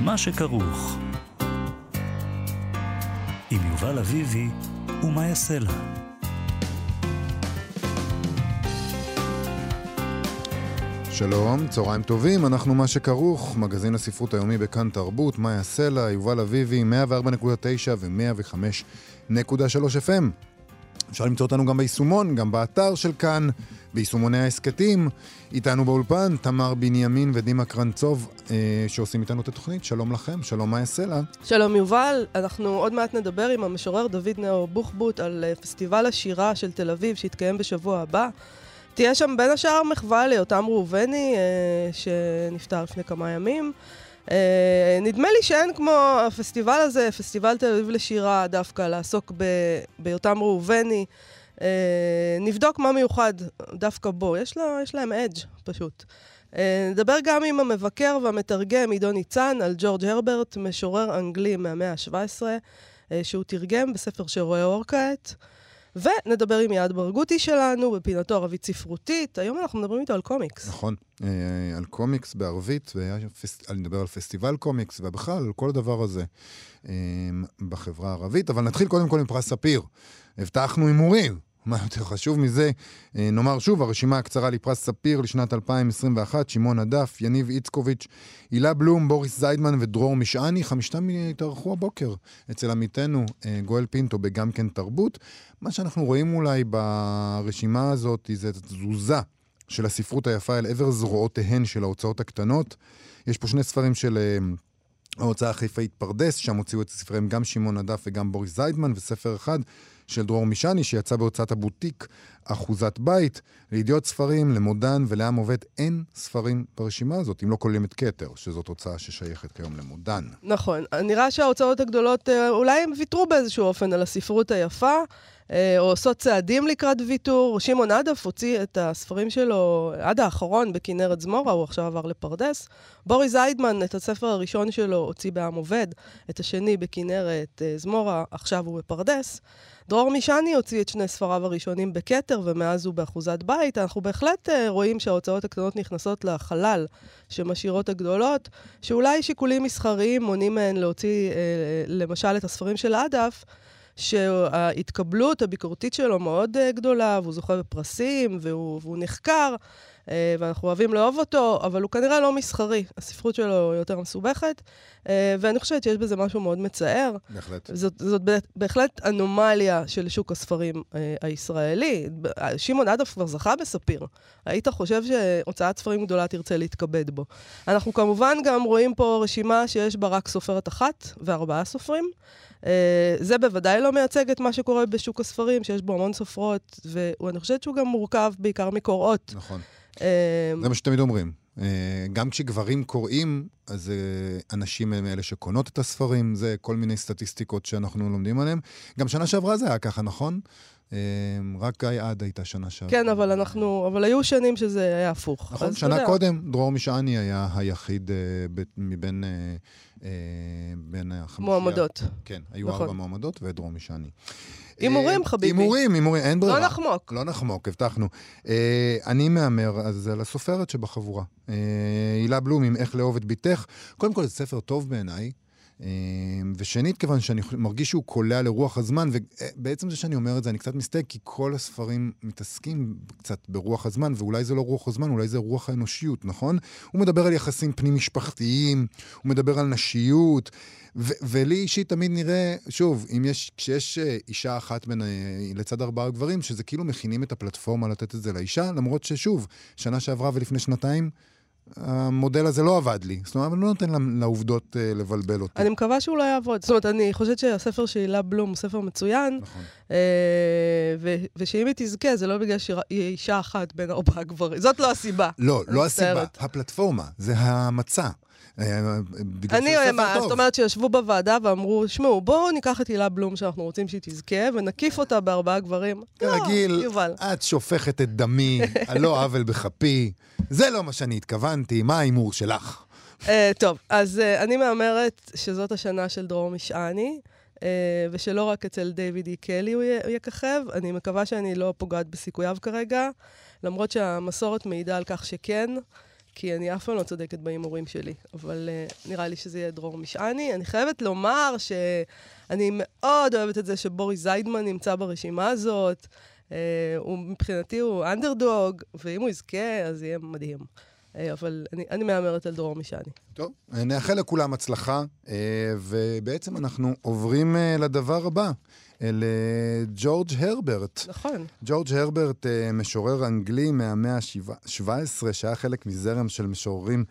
מה שכרוך. עם יובל אביבי ומה יעשה לה. שלום, צהריים טובים, אנחנו מה שכרוך, מגזין הספרות היומי בכאן תרבות, מאיה סלע, יובל אביבי, 104.9 ו-105.3 FM. אפשר למצוא אותנו גם ביישומון, גם באתר של כאן, ביישומוני ההסכתים. איתנו באולפן, תמר בנימין ודימה קרנצוב, אה, שעושים איתנו את התוכנית. שלום לכם, שלום מאיה סלע. שלום יובל, אנחנו עוד מעט נדבר עם המשורר דוד נאור בוחבוט על אה, פסטיבל השירה של תל אביב שיתקיים בשבוע הבא. תהיה שם בין השאר מחווה ליותם ראובני, אה, שנפטר לפני כמה ימים. אה, נדמה לי שאין כמו הפסטיבל הזה, פסטיבל תל אביב לשירה, דווקא לעסוק ביותם ראובני. אה, נבדוק מה מיוחד דווקא בו, יש, לו, יש להם אדג' פשוט. אה, נדבר גם עם המבקר והמתרגם עידו ניצן על ג'ורג' הרברט, משורר אנגלי מהמאה ה-17, אה, שהוא תרגם בספר שרואה אור כעת. ונדבר עם יעד ברגותי שלנו בפינתו ערבית ספרותית. היום אנחנו מדברים איתו על קומיקס. נכון, אה, על קומיקס בערבית, ואני מדבר על פסטיבל קומיקס, ובכלל על כל הדבר הזה אה, בחברה הערבית. אבל נתחיל קודם כל עם פרס ספיר. הבטחנו הימורים. מה יותר חשוב מזה? אה, נאמר שוב, הרשימה הקצרה לפרס ספיר לשנת 2021, שמעון הדף, יניב איצקוביץ', הילה בלום, בוריס זיידמן ודרור משעני, חמישתם התארחו הבוקר אצל עמיתנו אה, גואל פינטו בגם כן תרבות. מה שאנחנו רואים אולי ברשימה הזאת זה תזוזה של הספרות היפה אל עבר זרועותיהן של ההוצאות הקטנות. יש פה שני ספרים של... אה, ההוצאה החיפאית פרדס, שם הוציאו את ספריהם גם שמעון הדף וגם בוריס זיידמן, וספר אחד של דרור מישני, שיצא בהוצאת הבוטיק אחוזת בית. לידיעות ספרים, למודן ולעם עובד אין ספרים ברשימה הזאת, אם לא כוללים את כתר, שזאת הוצאה ששייכת כיום למודן. נכון. נראה שההוצאות הגדולות, אה, אולי הם ויתרו באיזשהו אופן על הספרות היפה. אה, או עושות צעדים לקראת ויתור. שמעון עדף הוציא את הספרים שלו עד האחרון בכנרת זמורה, הוא עכשיו עבר לפרדס. בורי זיידמן, את הספר הראשון שלו הוציא בעם עובד, את השני בכנרת אה, זמורה, עכשיו הוא בפרדס. דרור מישני הוציא את שני ספריו הראשונים בכתר, ומאז הוא באחוזת בית. אנחנו בהחלט uh, רואים שההוצאות הקטנות נכנסות לחלל שמשאירות הגדולות, שאולי שיקולים מסחריים מונעים מהן להוציא, uh, למשל, את הספרים של עדף. שההתקבלות הביקורתית שלו מאוד uh, גדולה, והוא זוכה בפרסים, והוא, והוא נחקר, uh, ואנחנו אוהבים לאהוב אותו, אבל הוא כנראה לא מסחרי. הספרות שלו יותר מסובכת, uh, ואני חושבת שיש בזה משהו מאוד מצער. בהחלט. זאת, זאת בהחלט אנומליה של שוק הספרים הישראלי. שמעון אדף כבר זכה בספיר. היית חושב שהוצאת ספרים גדולה תרצה להתכבד בו. אנחנו כמובן גם רואים פה רשימה שיש בה רק סופרת אחת וארבעה סופרים. Uh, זה בוודאי לא מייצג את מה שקורה בשוק הספרים, שיש בו המון סופרות, ואני חושבת שהוא גם מורכב בעיקר מקוראות. נכון. Uh, זה מה שתמיד אומרים. Uh, גם כשגברים קוראים, אז אנשים הם אלה שקונות את הספרים, זה כל מיני סטטיסטיקות שאנחנו לומדים עליהן. גם שנה שעברה זה היה ככה, נכון? רק גיא עד הייתה שנה שעברה. כן, אבל אנחנו, אבל היו שנים שזה היה הפוך. נכון, שנה קודם, דרור משעני היה היחיד מבין... אה, בין החמישייה. מועמדות. כן, היו נכון. ארבע מועמדות משעני. הימורים, אה, חביבי. הימורים, הימורים, אין ברירה. לא נחמוק. לא נחמוק, הבטחנו. אה, אני מהמר, אז על הסופרת שבחבורה. אה, הילה בלום עם איך לאהוב את בתך. קודם כל, זה ספר טוב בעיניי. אמ, ושנית, כיוון שאני מרגיש שהוא קולע לרוח הזמן, ובעצם זה שאני אומר את זה, אני קצת מסתייג, כי כל הספרים מתעסקים קצת ברוח הזמן, ואולי זה לא רוח הזמן, אולי זה רוח האנושיות, נכון? הוא מדבר על יחסים פנים-משפחתיים, הוא מדבר על נשיות, ולי אישית תמיד נראה, שוב, אם יש, כשיש אה, אישה אחת בין, אה, לצד ארבעה גברים, שזה כאילו מכינים את הפלטפורמה לתת את זה לאישה, למרות ששוב, שנה שעברה ולפני שנתיים, המודל הזה לא עבד לי. זאת אומרת, אני לא נותן לעובדות uh, לבלבל אותי. אני מקווה שהוא לא יעבוד. זאת אומרת, אני חושבת שהספר של הילה בלום הוא ספר מצוין. נכון. Uh, ושאם היא תזכה, זה לא בגלל שהיא אישה אחת בין ארבעה גברים. זאת לא הסיבה. לא, לא הסיבה. הפלטפורמה, זה המצע. אה, אני, זאת אומרת שישבו בוועדה ואמרו, שמעו, בואו ניקח את הילה בלום שאנחנו רוצים שהיא תזכה, ונקיף אותה בארבעה גברים. כרגיל, לא, את שופכת את דמי, על לא עוול בכפי. זה לא מה שאני התכוונתי, מה ההימור שלך? אה, טוב, אז אה, אני מהמרת שזאת השנה של דרור משעני. Uh, ושלא רק אצל דיוויד אי קלי הוא יככב. אני מקווה שאני לא פוגעת בסיכוייו כרגע, למרות שהמסורת מעידה על כך שכן. כי אני אף פעם לא צודקת בהימורים שלי, אבל uh, נראה לי שזה יהיה דרור משעני. אני חייבת לומר שאני מאוד אוהבת את זה שבוריס זיידמן נמצא ברשימה הזאת. Uh, הוא, מבחינתי הוא אנדרדוג, ואם הוא יזכה, אז יהיה מדהים. Uh, אבל אני, אני מהמרת על דרור משעני. טוב, נאחל לכולם הצלחה, ובעצם אנחנו עוברים לדבר הבא. אל ג'ורג' הרברט. נכון. ג'ורג' הרברט, משורר אנגלי מהמאה ה-17, שהיה חלק מזרם של משוררים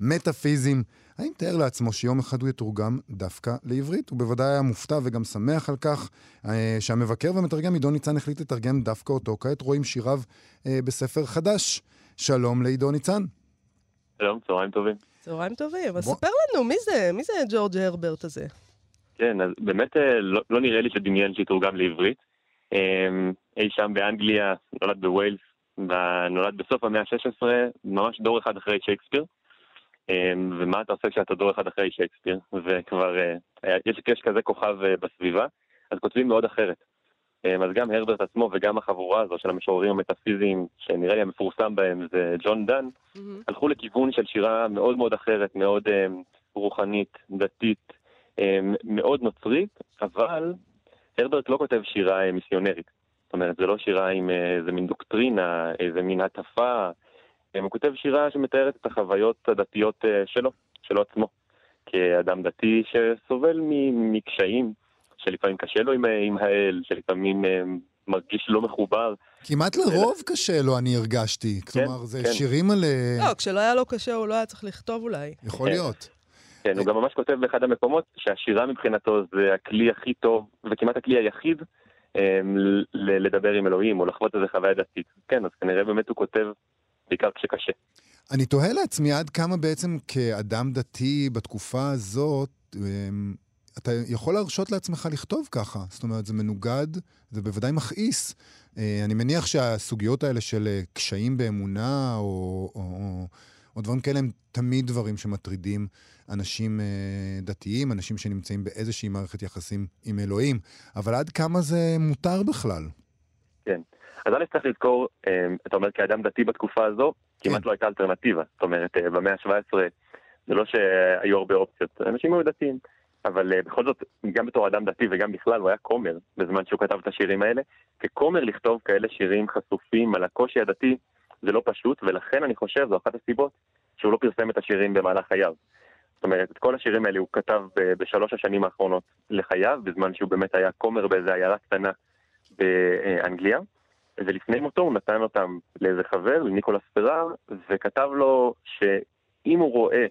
מטאפיזיים. האם תאר לעצמו שיום אחד הוא יתורגם דווקא לעברית? הוא בוודאי היה מופתע וגם שמח על כך שהמבקר והמתרגם עידו ניצן החליט לתרגם דווקא אותו. כעת רואים שיריו בספר חדש. שלום לעידו ניצן. שלום, צהריים טובים. צהריים טובים. אז. ספר לנו, מי זה? מי זה ג'ורג' הרברט הזה? כן, אז באמת אה, לא, לא נראה לי שדמיין שיתורגם לעברית. אמ, אי שם באנגליה, נולד בווילס, נולד בסוף המאה ה-16, ממש דור אחד אחרי שייקספיר. אמ, ומה אתה עושה כשאתה דור אחד אחרי שייקספיר, וכבר אה, יש, יש כזה כוכב אה, בסביבה, אז כותבים מאוד אחרת. אמ, אז גם הרברט עצמו וגם החבורה הזו של המשוררים המטאפיזיים, שנראה לי המפורסם בהם זה ג'ון דן, mm-hmm. הלכו לכיוון של שירה מאוד מאוד אחרת, מאוד רוחנית, דתית, מאוד נוצרית, אבל הרברט לא כותב שירה אה, מיסיונרית. זאת אומרת, זה לא שירה עם אה, איזה מין דוקטרינה, איזה מין הטפה. הוא כותב שירה שמתארת את החוויות הדתיות אה, שלו, שלו עצמו, כאדם דתי שסובל מקשיים, שלפעמים קשה לו עם, עם האל, שלפעמים מרגיש לא מחובר. כמעט לרוב קשה לו, אני הרגשתי. כן, כלומר, זה כן. שירים על... לא, כשלא היה לו קשה, הוא לא היה צריך לכתוב אולי. יכול להיות. כן, הוא גם ממש כותב באחד המקומות שהשירה מבחינתו זה הכלי הכי טוב, וכמעט הכלי היחיד אמ, לדבר עם אלוהים, או לחוות איזה חוויה דתית. כן, אז כנראה באמת הוא כותב בעיקר כשקשה. אני תוהה לעצמי עד כמה בעצם כאדם דתי בתקופה הזאת, אמ, אתה יכול להרשות לעצמך לכתוב ככה. זאת אומרת, זה מנוגד, זה בוודאי מכעיס. אה, אני מניח שהסוגיות האלה של אה, קשיים באמונה, או, או, או דברים כאלה, הם תמיד דברים שמטרידים אנשים אה, דתיים, אנשים שנמצאים באיזושהי מערכת יחסים עם אלוהים, אבל עד כמה זה מותר בכלל? כן. אז א' צריך לזכור, אה, אתה אומר כאדם דתי בתקופה הזו, כמעט כן. לא הייתה אלטרנטיבה. זאת אומרת, אה, במאה ה-17 זה לא שהיו הרבה אופציות, אנשים היו דתיים. אבל בכל זאת, גם בתור אדם דתי וגם בכלל, הוא היה כומר בזמן שהוא כתב את השירים האלה. ככומר לכתוב כאלה שירים חשופים על הקושי הדתי, זה לא פשוט, ולכן אני חושב, זו אחת הסיבות שהוא לא פרסם את השירים במהלך חייו. זאת אומרת, את כל השירים האלה הוא כתב בשלוש השנים האחרונות לחייו, בזמן שהוא באמת היה כומר באיזה עיירה קטנה באנגליה. ולפני מותו הוא נתן אותם לאיזה חבר, לניקולס פראר, וכתב לו שאם הוא רואה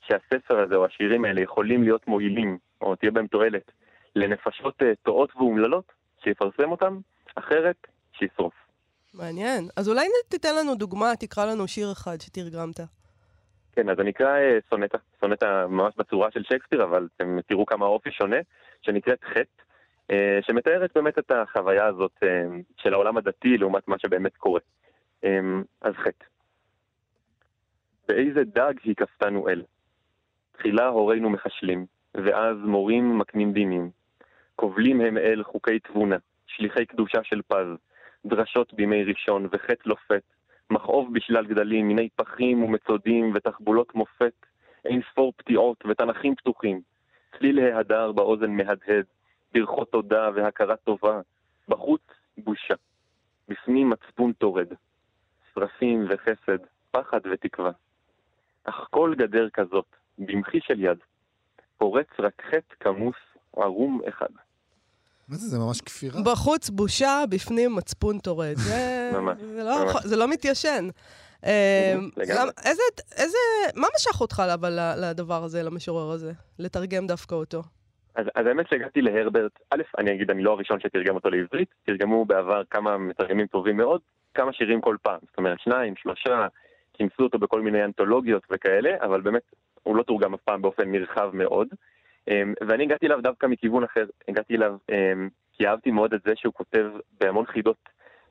שהספר הזה או השירים האלה יכולים להיות מועילים, או תהיה בהם תועלת, לנפשות אה, טועות ואומללות, שיפרסם אותם, אחרת, שישרוף. מעניין. אז אולי תיתן לנו דוגמה, תקרא לנו שיר אחד שתרגמת. כן, אז אני אקרא אה, סונטה, סונטה ממש בצורה של שייקספיר, אבל אתם תראו כמה אופי שונה, שנקראת חטא, אה, שמתארת באמת את החוויה הזאת אה, של העולם הדתי לעומת מה שבאמת קורה. אז חטא. באיזה דג היכפתנו אל? תחילה הורינו מחשלים, ואז מורים מקנים דינים. קובלים הם אל חוקי תבונה, שליחי קדושה של פז, דרשות בימי ראשון וחטא לופת, מכאוב בשלל גדלים, מיני פחים ומצודים ותחבולות מופת, אין ספור הפתעות ותנכים פתוחים, צליל ההדר באוזן מהדהד, ברכות תודה והכרת טובה, בחוץ בושה, בפנים מצפון טורד, שרפים וחסד, פחד ותקווה. אך כל גדר כזאת, במחי של יד, פורץ רק חטא כמוס ערום אחד. מה זה? זה ממש כפירה. בחוץ בושה, בפנים מצפון טורד. זה, זה, לא, זה לא מתיישן. איזה, איזה, מה משך אותך אבל לדבר הזה, למשורר הזה? לתרגם דווקא אותו. אז, אז האמת שהגעתי להרברט, א', אני אגיד, אני לא הראשון שתרגם אותו לעברית, תרגמו בעבר כמה מתרגמים טובים מאוד, כמה שירים כל פעם, זאת אומרת שניים, שלושה, כינסו אותו בכל מיני אנתולוגיות וכאלה, אבל באמת הוא לא תורגם אף פעם באופן נרחב מאוד. אמ, ואני הגעתי אליו דווקא מכיוון אחר, הגעתי אליו אמ, כי אהבתי מאוד את זה שהוא כותב בהמון חידות.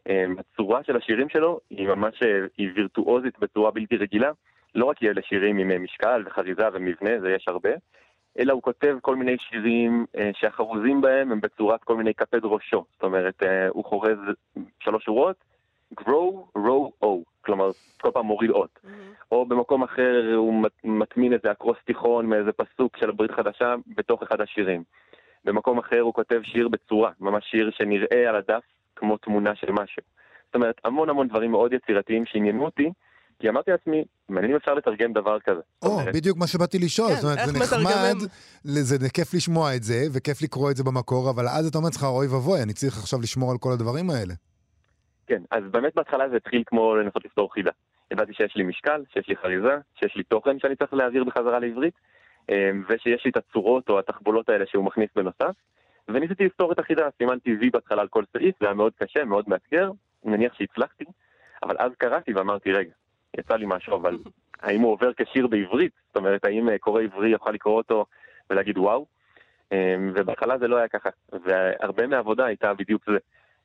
אמ, הצורה של השירים שלו היא ממש, אה, היא וירטואוזית בצורה בלתי רגילה. לא רק אלה שירים עם אה, משקל וחריזה ומבנה, זה יש הרבה, אלא הוא כותב כל מיני שירים אה, שהחרוזים בהם הם בצורת כל מיני כפד ראשו. זאת אומרת, הוא חורז שלוש שורות, grow, row, o. כלומר, כל פעם מוריד אות. Mm-hmm. או במקום אחר הוא מטמין איזה אקרוסטיכון מאיזה פסוק של הברית חדשה בתוך אחד השירים. במקום אחר הוא כותב שיר בצורה, ממש שיר שנראה על הדף כמו תמונה של משהו. זאת אומרת, המון המון דברים מאוד יצירתיים שעניינו אותי, כי אמרתי לעצמי, מעניין אם אפשר לתרגם דבר כזה. או, בדיוק מה שבאתי לשאול. כן, זאת אומרת, זה נחמד? זה כיף לשמוע את זה, וכיף לקרוא את זה במקור, אבל אז אתה אומר לעצמך, אוי ואבוי, אני צריך עכשיו לשמור על כל הדברים האלה. כן, אז באמת בהתחלה זה התחיל כמו לנסות לפתור חידה. ידעתי שיש לי משקל, שיש לי חריזה, שיש לי תוכן שאני צריך להעביר בחזרה לעברית, אה, ושיש לי את הצורות או התחבולות האלה שהוא מכניס בנוסף. וניסיתי לפתור את החידה, סימנתי וי בהתחלה על כל סעיף, זה היה מאוד קשה, מאוד מאתגר, נניח שהצלחתי, אבל אז קראתי ואמרתי, רגע, יצא לי משהו, אבל האם הוא עובר כשיר בעברית? זאת אומרת, האם אה, קורא עברי יוכל לקרוא אותו ולהגיד וואו? אה, ובהתחלה זה לא היה ככה, והרבה מהעבודה הייתה בדיוק זה.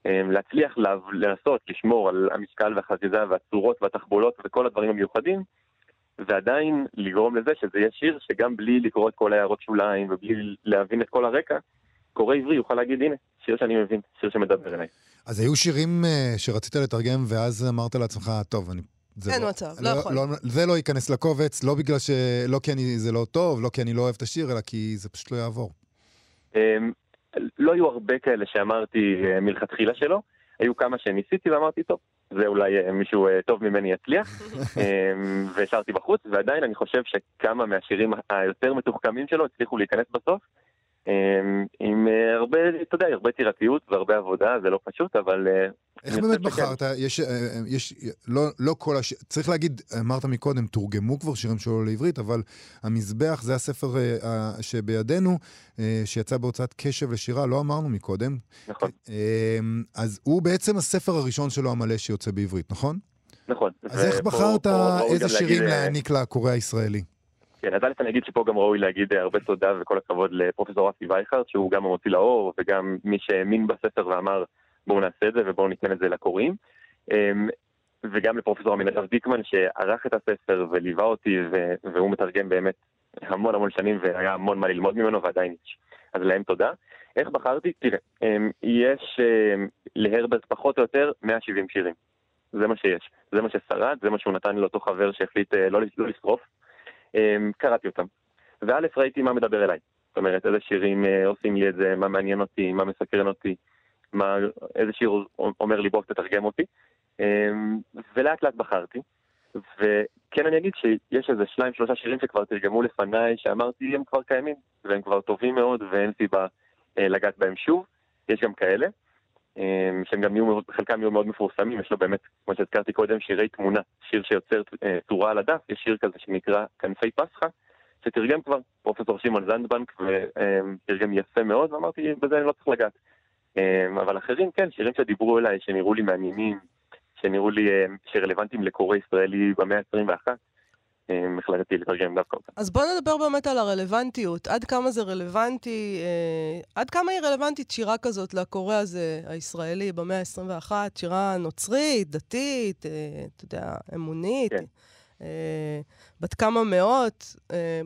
אה, להצליח לה- לנסות לשמור על המשקל והחזיזה והצורות והתחבולות וכל הדברים המיוחדים, ועדיין לגרום לזה שזה יהיה שיר שגם בלי לקרוא את כל ההערות שוליים ובלי להבין את כל הרקע, קורא עברי יוכל להגיד, הנה, שיר שאני מבין, שיר שמדבר אליי. אז היו שירים אה, שרצית לתרגם, ואז אמרת לעצמך, טוב, אני... זה אין לא- מצב, לא יכול. זה לא ייכנס לקובץ, לא בגלל ש... לא כי אני, זה לא טוב, לא כי אני לא אוהב את השיר, אלא כי זה פשוט לא יעבור. לא היו הרבה כאלה שאמרתי אה, מלכתחילה שלא, היו כמה שניסיתי ואמרתי, טוב, זה אולי אה, מישהו אה, טוב ממני יצליח, אמ, והשארתי בחוץ, ועדיין אני חושב שכמה מהשירים היותר מתוחכמים שלו הצליחו להיכנס בסוף, עם אה, הרבה, אתה יודע, הרבה יצירתיות והרבה עבודה, זה לא פשוט, אבל... אה, איך באמת שכן. בחרת? יש, אה, יש, לא, לא כל הש... צריך להגיד, אמרת מקודם, תורגמו כבר שירים שלו לעברית, אבל המזבח זה הספר שבידינו, שיצא בהוצאת קשב לשירה, לא אמרנו מקודם. נכון, אה, אז הוא בעצם הספר הראשון שלו המלא שיוצא בעברית, נכון? נכון. אז איך בחרת איזה שירים להעניק לקורא הישראלי? כן, אז א' אני אגיד שפה גם ראוי להגיד אה, הרבה תודה וכל הכבוד לפרופסור רפי וייכרט, שהוא גם המוציא לאור, וגם מי שהאמין בספר ואמר בואו נעשה את זה ובואו ניתן את זה לקוראים. אמ, וגם לפרופסור עמינדב דיקמן שערך את הספר וליווה אותי, והוא מתרגם באמת המון המון שנים והיה המון מה ללמוד ממנו ועדיין יש. אז להם תודה. איך בחרתי? תראה, אמ, יש אמ, להרברט פחות או יותר 170 שירים. זה מה שיש. זה מה ששרד, זה מה שהוא נתן לאותו חבר שהחליט אה, לא, לא לשרוף. אמ, קראתי אותם. וא' ראיתי מה מדבר אליי. זאת אומרת, איזה שירים אה, עושים לי את זה, מה מעניין אותי, מה מסקרן אותי, מה, איזה שיר אומר לי בוא תתרגם אותי. אמ, ולאט לאט בחרתי. וכן אני אגיד שיש איזה שניים שלושה שירים שכבר תרגמו לפניי, שאמרתי הם כבר קיימים, והם כבר טובים מאוד ואין סיבה אה, לגעת בהם שוב. יש גם כאלה, שהם גם יהיו, חלקם יהיו מאוד מפורסמים, יש לו באמת, כמו שהזכרתי קודם, שירי תמונה, שיר שיוצר אה, צורה על הדף, יש שיר כזה שנקרא כנפי פסחא, שתרגם כבר פרופסור שמעון זנדבנק, ותרגם יפה מאוד, ואמרתי, בזה אני לא צריך לגעת. אמ, אבל אחרים, כן, שירים שדיברו אליי, שנראו לי מעניינים, שנראו לי שרלוונטיים לקורא ישראלי במאה ה-21, אמ, החלטתי לתרגם דווקא אותם. אז בוא נדבר באמת על הרלוונטיות. עד כמה זה רלוונטי, אה, עד כמה היא רלוונטית שירה כזאת לקורא הזה, הישראלי, במאה ה-21? שירה נוצרית, דתית, אה, אתה יודע, אמונית, כן. אה, בת כמה מאות. אה,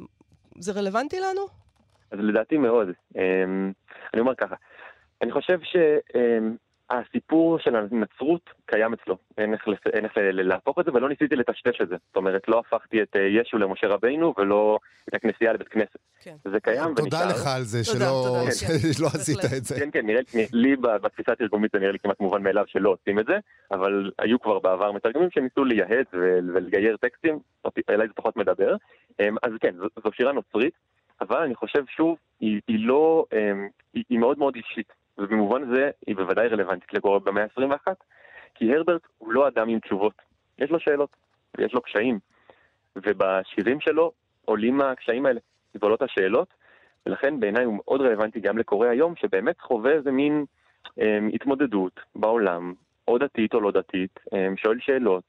זה רלוונטי לנו? אז לדעתי מאוד. אמ, אני אומר ככה, אני חושב שהסיפור של הנצרות קיים אצלו. אין איך, אין איך להפוך את זה, ולא ניסיתי לטשטש את זה. זאת אומרת, לא הפכתי את אה, ישו למשה רבינו, ולא את הכנסייה לבית כנסת. כן. זה קיים ונשאר. תודה לך על זה שלא תודה, כן. שלא עשית. את זה. כן, כן, נראה, לי בתפיסה התרגומית זה נראה לי כמעט מובן מאליו שלא עושים את זה, אבל היו כבר בעבר מתרגמים שניסו לייהד ו- ולגייר טקסטים, אליי זה פחות מדבר. אמ, אז כן, זו, זו שירה נוצרית, אבל אני חושב שוב, היא, היא לא, אמ, היא, היא מאוד מאוד אישית, ובמובן זה היא בוודאי רלוונטית לקורא במאה ה-21, כי הרברט הוא לא אדם עם תשובות, יש לו שאלות, ויש לו קשיים, ובשירים שלו עולים הקשיים האלה, עולות השאלות, ולכן בעיניי הוא מאוד רלוונטי גם לקורא היום, שבאמת חווה איזה מין אמ, התמודדות בעולם, או דתית או לא דתית, אמ, שואל שאלות,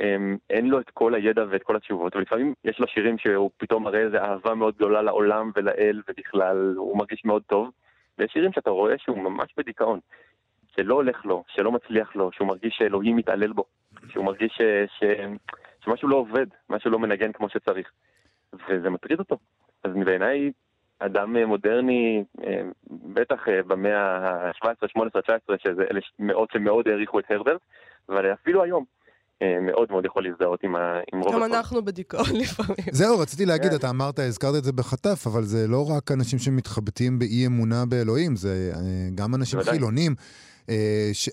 אמ, אין לו את כל הידע ואת כל התשובות, ולפעמים יש לו שירים שהוא פתאום מראה איזו אהבה מאוד גדולה לעולם ולאל, ובכלל הוא מרגיש מאוד טוב, ויש שירים שאתה רואה שהוא ממש בדיכאון, שלא הולך לו, שלא מצליח לו, שהוא מרגיש שאלוהים מתעלל בו, שהוא מרגיש ש... ש... שמשהו לא עובד, משהו לא מנגן כמו שצריך, וזה מטריד אותו. אז בעיניי אדם אה, מודרני, אה, בטח אה, במאה ה-17, 18, 19, שזה אלה מאות שמאוד העריכו את הרברט, אבל אפילו היום, מאוד מאוד יכול להזדהות עם, ה, עם רוב גם. אנחנו בדיכאון לפעמים. זהו, רציתי להגיד, כן. אתה אמרת, הזכרת את זה בחטף, אבל זה לא רק אנשים שמתחבטים באי אמונה באלוהים, זה אה, גם אנשים. חילונים. אה, ש-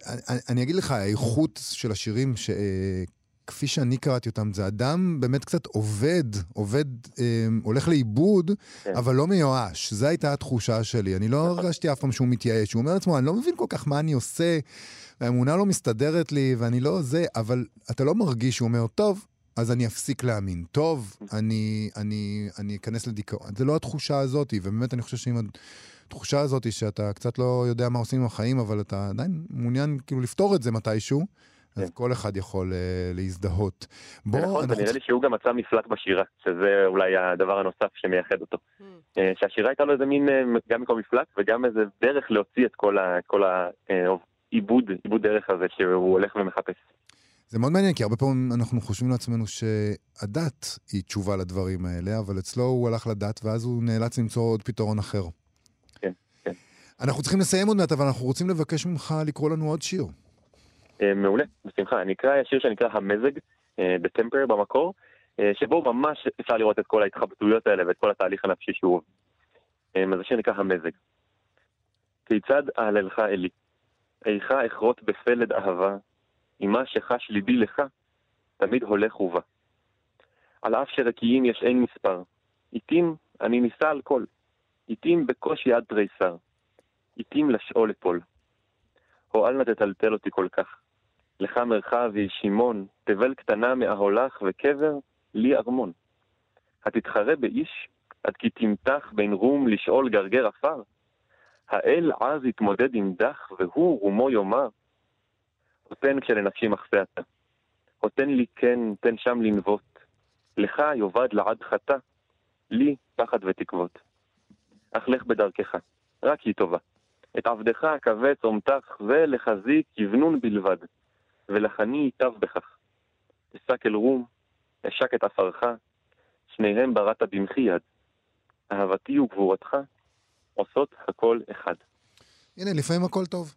אני- אגיד לך, האיכות של השירים, ש- אה, כפי שאני קראתי אותם, זה אדם באמת קצת עובד, עובד, אה, הולך לאיבוד, כן. אבל לא מיואש. זו הייתה התחושה שלי. אני לא הרגשתי אף פעם שהוא מתייאש. הוא אומר לעצמו, אני לא מבין כל כך מה אני עושה, והאמונה לא מסתדרת לי, ואני לא זה, אבל אתה לא מרגיש שהוא אומר, טוב, אז אני אפסיק להאמין. טוב, אני, אני, אני אכנס לדיכאון. זה לא התחושה הזאת, ובאמת אני חושב שעם התחושה הזאת, שאתה קצת לא יודע מה עושים עם החיים, אבל אתה עדיין מעוניין כאילו לפתור את זה מתישהו, אז כן. כל אחד יכול uh, להזדהות. בוא, נכון, אנחנו... ונראה לי שהוא גם מצא מפלט בשירה, שזה אולי הדבר הנוסף שמייחד אותו. אה, שהשירה הייתה לו איזה מין, אה, גם מקום מפלט וגם איזה דרך להוציא את כל ה- כל העיבוד, עיבוד דרך הזה שהוא הולך ומחפש. זה מאוד מעניין, כי הרבה פעמים אנחנו חושבים לעצמנו שהדת היא תשובה לדברים האלה, אבל אצלו הוא הלך לדת, ואז הוא נאלץ למצוא עוד פתרון אחר. כן, כן. אנחנו צריכים לסיים עוד מעט, אבל אנחנו רוצים לבקש ממך לקרוא לנו עוד שיר. אה, מעולה, בשמחה. אני אקרא שיר שנקרא המזג, אה, בטמפר במקור, אה, שבו ממש אפשר לראות את כל ההתחבטויות האלה ואת כל התהליך הנפשי שהוא עובר. אה, אז השיר נקרא המזג. כיצד אהללך אלי? איכה אכרות בפלד אהבה, עם מה שחש ליבי לך, תמיד הולך ובא. על אף שרקיעים יש אין מספר, עתים אני נישא על כל, עתים בקושי עד תריסר, עתים לשאול אפול. או אל נא תטלטל אותי כל כך. לך מרחבי, שמעון, תבל קטנה מאהולך וקבר, לי ארמון. התתחרה באיש, עד כי תמתח בין רום לשאול גרגר עפר? האל עז יתמודד עם דח, והוא רומו יאמר. הותן כשלנפשי מחסה אתה. הותן לי כן, תן שם לנבוט. לך יאבד לעד חטא, לי פחד ותקוות. אך לך בדרכך, רק היא טובה. את עבדך אכווץ אומתך, ולחזיק יבנון בלבד, ולחני ייטב בכך. אשק אל רום, אשק את עפרך, שניהם בראת במחי יד. אהבתי וגבורתך עושות הכל אחד. הנה, לפעמים הכל טוב.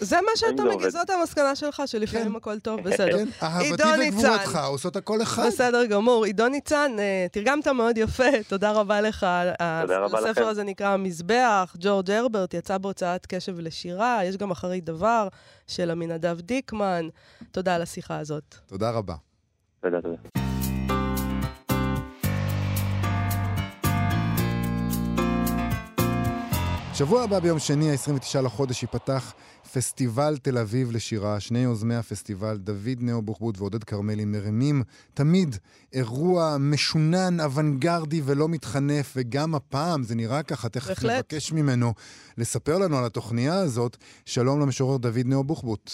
זה מה שאתה מגיע, עובד. זאת המסקנה שלך, שלפעמים כן. הכל טוב, בסדר. כן, אהבתי עידו וגבורתך. עושות הכל אחד. בסדר גמור. עידו ניצן, אה, תרגמת מאוד יפה, תודה רבה לך. תודה רבה הספר לכם. הזה נקרא המזבח, ג'ורג' הרברט, יצא בהוצאת קשב לשירה, יש גם אחרי דבר של עמינדב דיקמן. תודה על השיחה הזאת. תודה רבה. תודה, תודה. שבוע הבא ביום שני, ה-29 לחודש, ייפתח פסטיבל תל אביב לשירה. שני יוזמי הפסטיבל, דוד נאו בוחבוט ועודד כרמלי, מרימים תמיד אירוע משונן, אוונגרדי ולא מתחנף, וגם הפעם זה נראה ככה, תכף בהחלט. נבקש ממנו לספר לנו על התוכניה הזאת. שלום למשורר דוד נאו בוחבוט.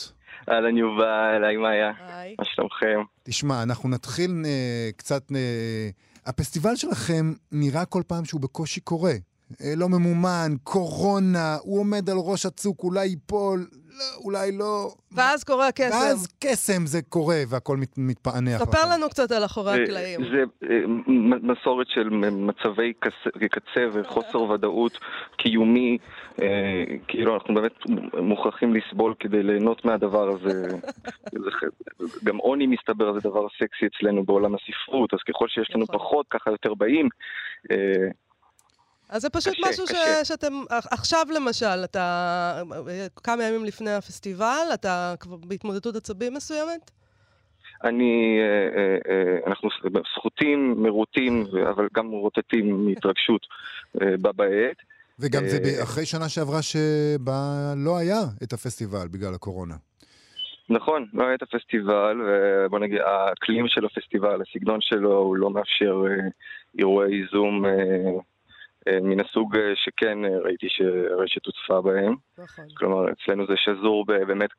אהלן יובל, היי מאיה, היי. מה שלומכם? תשמע, אנחנו נתחיל אה, קצת... אה, הפסטיבל שלכם נראה כל פעם שהוא בקושי קורה. אה, לא ממומן, קורונה, הוא עומד על ראש הצוק, אולי ייפול, לא, אולי לא. ואז קורה הקסם. ואז קסם זה קורה והכל מת, מתפענח. ספר לכם. לנו קצת על אחורי זה- הקלעים. זה אה, מ- מסורת של מצבי קצה- קצה וחוסר ודאות קיומי, אה, כאילו אנחנו באמת מוכרחים לסבול כדי ליהנות מהדבר הזה. זה גם עוני מסתבר זה דבר סקסי אצלנו בעולם הספרות, אז ככל שיש לנו נכון. פחות ככה יותר באים. אה, אז זה פשוט קשה, משהו ש- קשה. שאתם, עכשיו למשל, אתה כמה ימים לפני הפסטיבל, אתה כבר בהתמודדות עצבים מסוימת? אני, אה, אה, אה, אנחנו סחוטים, מרוטים, אבל גם רוטטים מהתרגשות בה בעת. וגם זה אחרי שנה שעברה שבה לא היה את הפסטיבל בגלל הקורונה. נכון, לא היה את הפסטיבל, ובוא נגיד, האקלים של הפסטיבל, הסגנון שלו, הוא לא מאפשר אירועי זום מן הסוג אה, שכן אה, ראיתי שהרשת הוצפה בהם. נכון. כלומר, אצלנו זה שזור באמת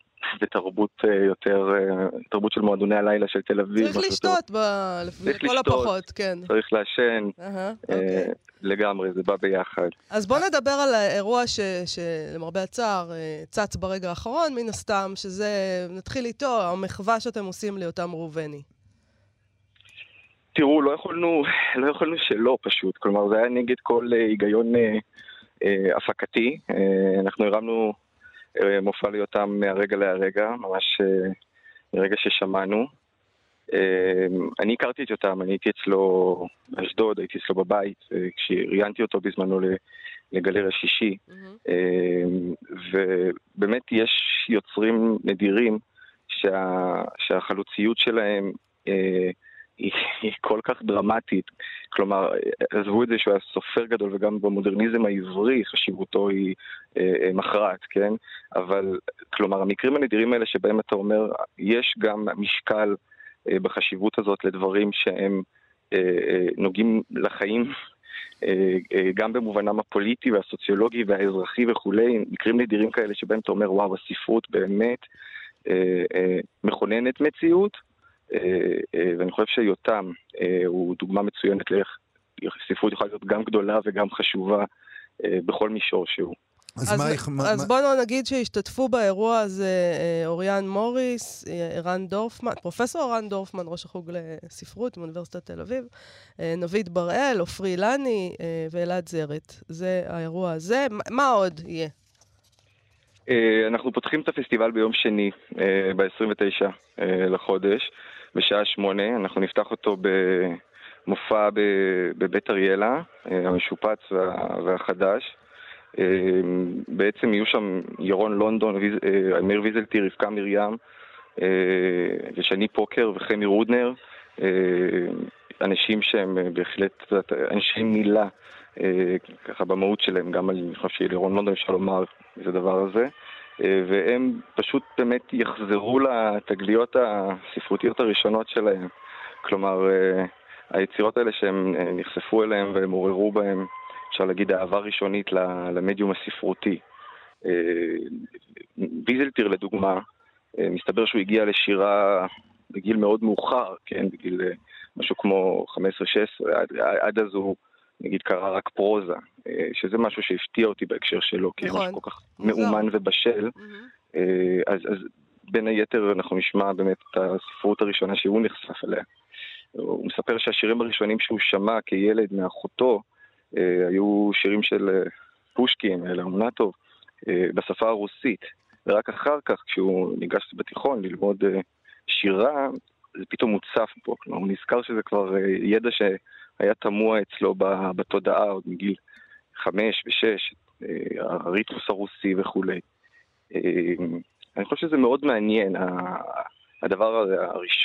בתרבות אה, יותר, אה, תרבות של מועדוני הלילה של תל אביב. צריך לשתות, ב- צריך לכל לשתות. הפחות, כן. צריך לעשן, אהה, אה, אוקיי. לגמרי, זה בא ביחד. אז בוא נדבר על האירוע ש- שלמרבה הצער אה, צץ ברגע האחרון, מן הסתם, שזה, נתחיל איתו, המחווה שאתם עושים ליותם ראובני. תראו, לא יכולנו, לא יכולנו שלא פשוט, כלומר זה היה נגד כל אה, היגיון אה, אה, הפקתי. אה, אנחנו הרמנו אה, מופע ליותם מהרגע להרגע, ממש אה, מרגע ששמענו. אני הכרתי את יותם, אני הייתי אצלו באשדוד, הייתי אצלו בבית, כשראיינתי אותו בזמנו לגלריה שישי. Mm-hmm. ובאמת יש יוצרים נדירים שה, שהחלוציות שלהם אה, היא, כל כך דרמטית. כלומר, עזבו את זה שהוא היה סופר גדול וגם במודרניזם העברי חשיבותו היא אה, אה, מכרעת, כן? אבל, כלומר, המקרים הנדירים האלה שבהם אתה אומר, יש גם משקל אה, בחשיבות הזאת לדברים שהם אה, אה, נוגעים לחיים אה, אה, גם במובנם הפוליטי והסוציולוגי והאזרחי וכולי, מקרים נדירים כאלה שבהם אתה אומר, וואו, הספרות באמת אה, מכוננת מציאות, ואני חושב שיותם הוא דוגמה מצוינת לאיך ספרות יכולה להיות גם גדולה וגם חשובה בכל מישור שהוא. אז, אז, מה, מה, אז בואו נגיד שהשתתפו באירוע הזה אה, אוריאן מוריס, אה, ערן דורפמן, פרופסור ערן דורפמן, ראש החוג לספרות מאוניברסיטת תל אביב, אה, נביד בראל, עופרי אילני ואלעד זרת. זה האירוע הזה. מה עוד יהיה? אנחנו פותחים את הפסטיבל ביום שני, ב-29 לחודש, בשעה שמונה. אנחנו נפתח אותו במופע בבית אריאלה, המשופץ והחדש. אמ, בעצם יהיו שם ירון לונדון, אה, אמיר ויזלטי, רבקה מרים, אה, ושני פוקר וחמי רודנר, אה, אנשים שהם בהחלט אנשי מילה, ככה במהות שלהם, גם אני חושב שלירון לונדון אפשר לומר איזה דבר הזה. והם פשוט באמת יחזרו לתגליות הספרותיות הראשונות שלהם. כלומר, היצירות האלה שהם נחשפו אליהם והם עוררו בהם אפשר להגיד, אהבה ראשונית למדיום הספרותי. אה, ויזלטיר לדוגמה, אה, מסתבר שהוא הגיע לשירה בגיל מאוד מאוחר, כן, בגיל אה, משהו כמו 15-16, עד, עד אז הוא נגיד קרא רק פרוזה, שזה משהו שהפתיע אותי בהקשר שלו, כי נכון. משהו כל כך מאומן ובשל. Mm-hmm. אז, אז בין היתר אנחנו נשמע באמת את הספרות הראשונה שהוא נחשף אליה. הוא מספר שהשירים הראשונים שהוא שמע כילד מאחותו, אה, היו שירים של אה, פושקין, לאמנטוב, אה, בשפה הרוסית. ורק אחר כך, כשהוא ניגש בתיכון ללמוד שירה, זה פתאום מוצף פה. כלומר, הוא נזכר שזה כבר ידע שהיה תמוה אצלו בתודעה עוד מגיל חמש ושש, הריתמוס הרוסי וכולי. אני חושב שזה מאוד מעניין, הדבר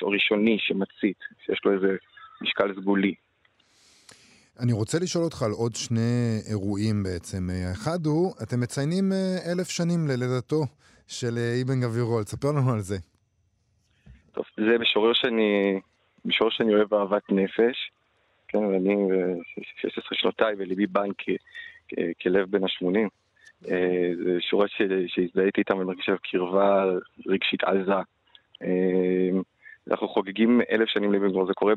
הראשוני שמצית, שיש לו איזה משקל סגולי. אני רוצה לשאול אותך על עוד שני אירועים בעצם. האחד הוא, אתם מציינים אה, אלף שנים ללידתו של אה, אבן גבירול. תספר לנו על זה. טוב, זה משורר שאני, משורר שאני אוהב אהבת נפש. כן, ואני 16 אה, שנותיי וליבי בן כלב בן ה-80. זה שורה שהזדהיתי איתם ומרגיש קרבה רגשית עזה. אנחנו חוגגים אלף שנים גבירול, זה קורה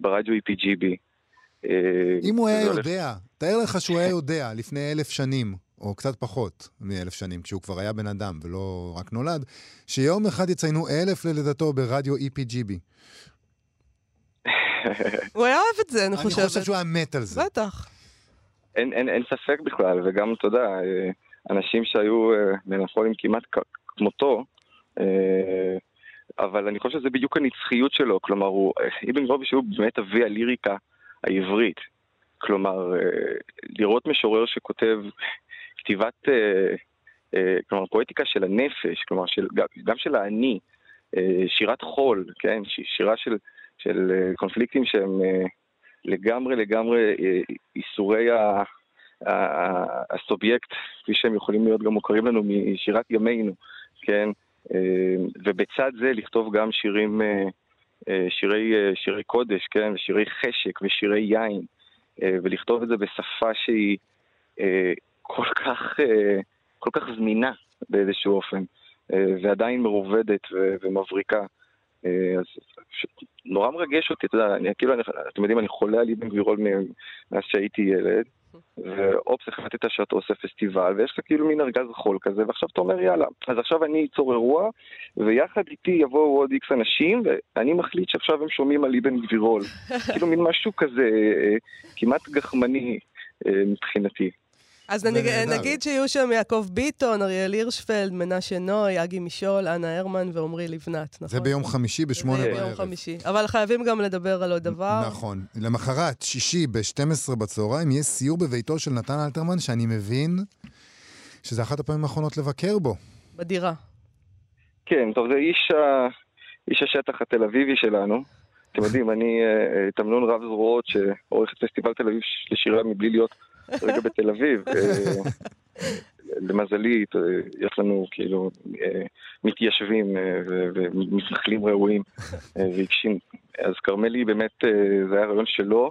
ברדיו EPGB. אה, אם הוא היה יודע, תאר לך שהוא היה יודע לפני אלף שנים, או קצת פחות מאלף שנים, כשהוא כבר היה בן אדם ולא רק נולד, שיום אחד יציינו אלף ללידתו ברדיו EPGB. הוא היה אוהב את זה, אני חושבת. אני חושב שהוא היה מת על זה. בטח. אין, אין, אין ספק בכלל, וגם, אתה יודע, אה, אנשים שהיו אה, מנחולים כמעט כמותו, אבל אני חושב שזה בדיוק הנצחיות שלו, כלומר, הוא, אבן גרובי שהוא באמת אבי הליריקה העברית. כלומר, אה, לראות משורר שכותב כתיבת, אה, אה, כלומר, פואטיקה של הנפש, כלומר, של, גם של האני, שירת חול, כן? שירה של, של קונפליקטים שהם לגמרי לגמרי איסורי ה... הסובייקט, כפי שהם יכולים להיות גם מוכרים לנו משירת ימינו, כן? ובצד זה לכתוב גם שירים אה, שירי, אה, שירי קודש, כן, ושירי חשק ושירי יין, אה, ולכתוב את זה בשפה שהיא כל כך, כל כך זמינה באיזשהו אופן, ועדיין מרובדת ומבריקה. אז נורא מרגש אותי, אתה יודע, אני, כאילו, אני, אתם יודעים, אני חולה על אבן גבירול מאז שהייתי ילד, ואופס, החלטת שאתה עושה פסטיבל, ויש לך כאילו מין ארגז חול כזה, ועכשיו אתה אומר, יאללה, אז עכשיו אני אצור אירוע, ויחד איתי יבואו עוד איקס אנשים, ואני מחליט שעכשיו הם שומעים על אבן גבירול. כאילו מין משהו כזה, אה, כמעט גחמני אה, מבחינתי. אז זה נג-. נגיד שיהיו שם יעקב ביטון, אריאל הירשפלד, מנשה נוי, אגי משול, אנה הרמן ועמרי לבנת, נכון? זה ביום חמישי בשמונה זה בערב. ביום חמישי. אבל חייבים גם לדבר על עוד דבר. נכון. למחרת, שישי, ב-12 בצהריים, יהיה סיור בביתו של נתן אלתרמן, שאני מבין שזה אחת הפעמים האחרונות לבקר בו. בדירה. כן, טוב, זה איש, ה... איש השטח התל אביבי שלנו. אתם יודעים, אני אה, אה, תמנון רב זרועות שעורך את פסטיבל תל אביב לשירה מבלי להיות רגע בתל אביב. אה, למזלי, אה, יש לנו כאילו אה, מתיישבים ומתנחלים ראויים ועיקשים. אז כרמלי באמת, זה היה רעיון שלו.